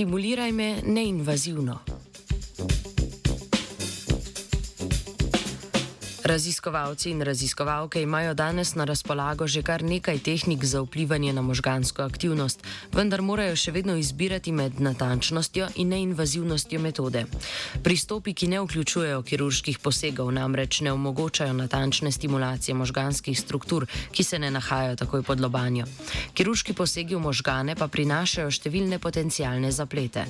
Stimuliraj me neinvazivno. Raziskovalci in raziskovalke imajo danes na razpolago že kar nekaj tehnik za vplivanje na možgansko aktivnost, vendar morajo še vedno izbirati med natančnostjo in neinvazivnostjo metode. Pristopi, ki ne vključujejo kirurških posegov, namreč ne omogočajo natančne stimulacije možganskih struktur, ki se ne nahajajo takoj pod lobanjo. Kirurški posegi v možgane pa prinašajo številne potencijalne zaplete.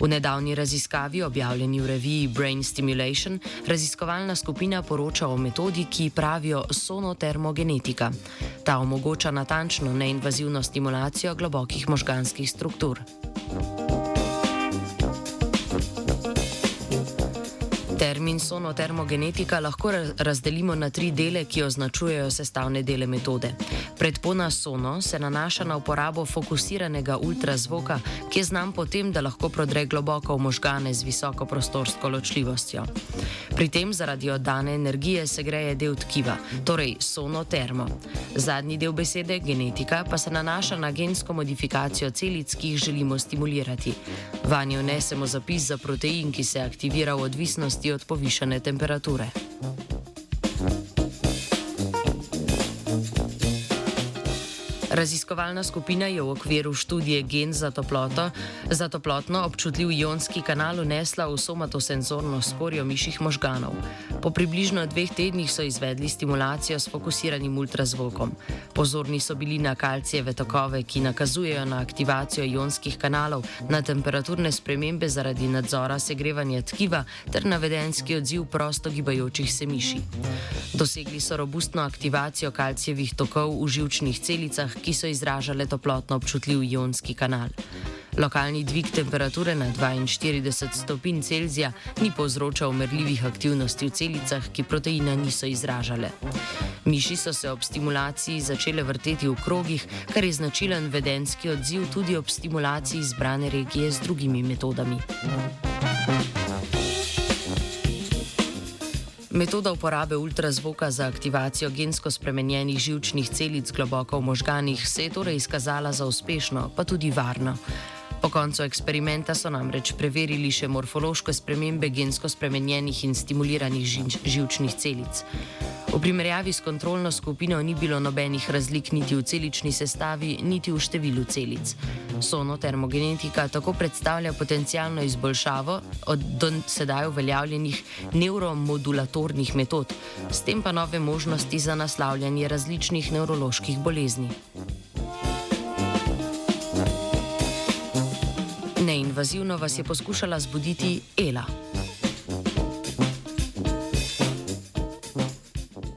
V nedavni raziskavi, objavljeni v reviji Brain Stimulation, raziskovalna skupina poroča o metodi, ki pravijo sonotermogenetika. Ta omogoča natančno neinvazivno stimulacijo globokih možganskih struktur. Termin sonotermogenetika lahko razdelimo na tri dele, ki označujejo sestavne dele metode. Predpona sono se nanaša na uporabo fokusiranega ultrazvoka, ki je znan po tem, da lahko prodre globoko v možgane z visoko prostorsko ločljivostjo. Pri tem zaradi oddane energije se greje del tkiva, torej sonotermo. Zadnji del besede, genetika, pa se nanaša na gensko modifikacijo celic, ki jih želimo stimulirati. Vanjo nesemo zapis za protein, ki se aktivira v odvisnosti od povišene temperature. Raziskovalna skupina je v okviru študije gen za, toploto, za toplotno občutljiv ionski kanal unesla v somatosenzorno skorjo miših možganov. Po približno dveh tednih so izvedli stimulacijo s fokusiranim ultrazvokom. Pozorni so bili na kalcijeve tokove, ki nakazujejo na aktivacijo ionskih kanalov, na temperaturne spremembe zaradi nadzora segrevanja tkiva ter na vedenski odziv prosto gibajočih se miši. Dosegli so robustno aktivacijo kalcijevih tokov v žilčnih celicah, ki so izražale toplotno občutljiv ionski kanal. Lokalni dvig temperature na 42 stopinj Celzija ni povzročal merljivih aktivnosti v celicah, ki proteina niso izražale. Miši so se ob stimulaciji začele vrteti v krogih, kar je značilen vedenski odziv tudi ob stimulaciji izbrane regije z drugimi metodami. Thank you. Metoda uporabe ultrazvoka za aktivacijo gensko spremenjenih žilčnih celic globoko v možganih se je torej izkazala za uspešno, pa tudi varno. Po koncu eksperimenta so namreč preverili še morfološke spremembe gensko spremenjenih in stimuliranih žilčnih celic. V primerjavi s kontrolno skupino ni bilo nobenih razlik niti v celični sestavi, niti v številu celic. Sonotermogenetika tako predstavlja potencijalno izboljšavo od do sedaj uveljavljenih neuromodulatornih metod, s tem pa nove možnosti za naslavljanje različnih nevroloških bolezni. Neinvazivno vas je poskušala zbuditi Ela.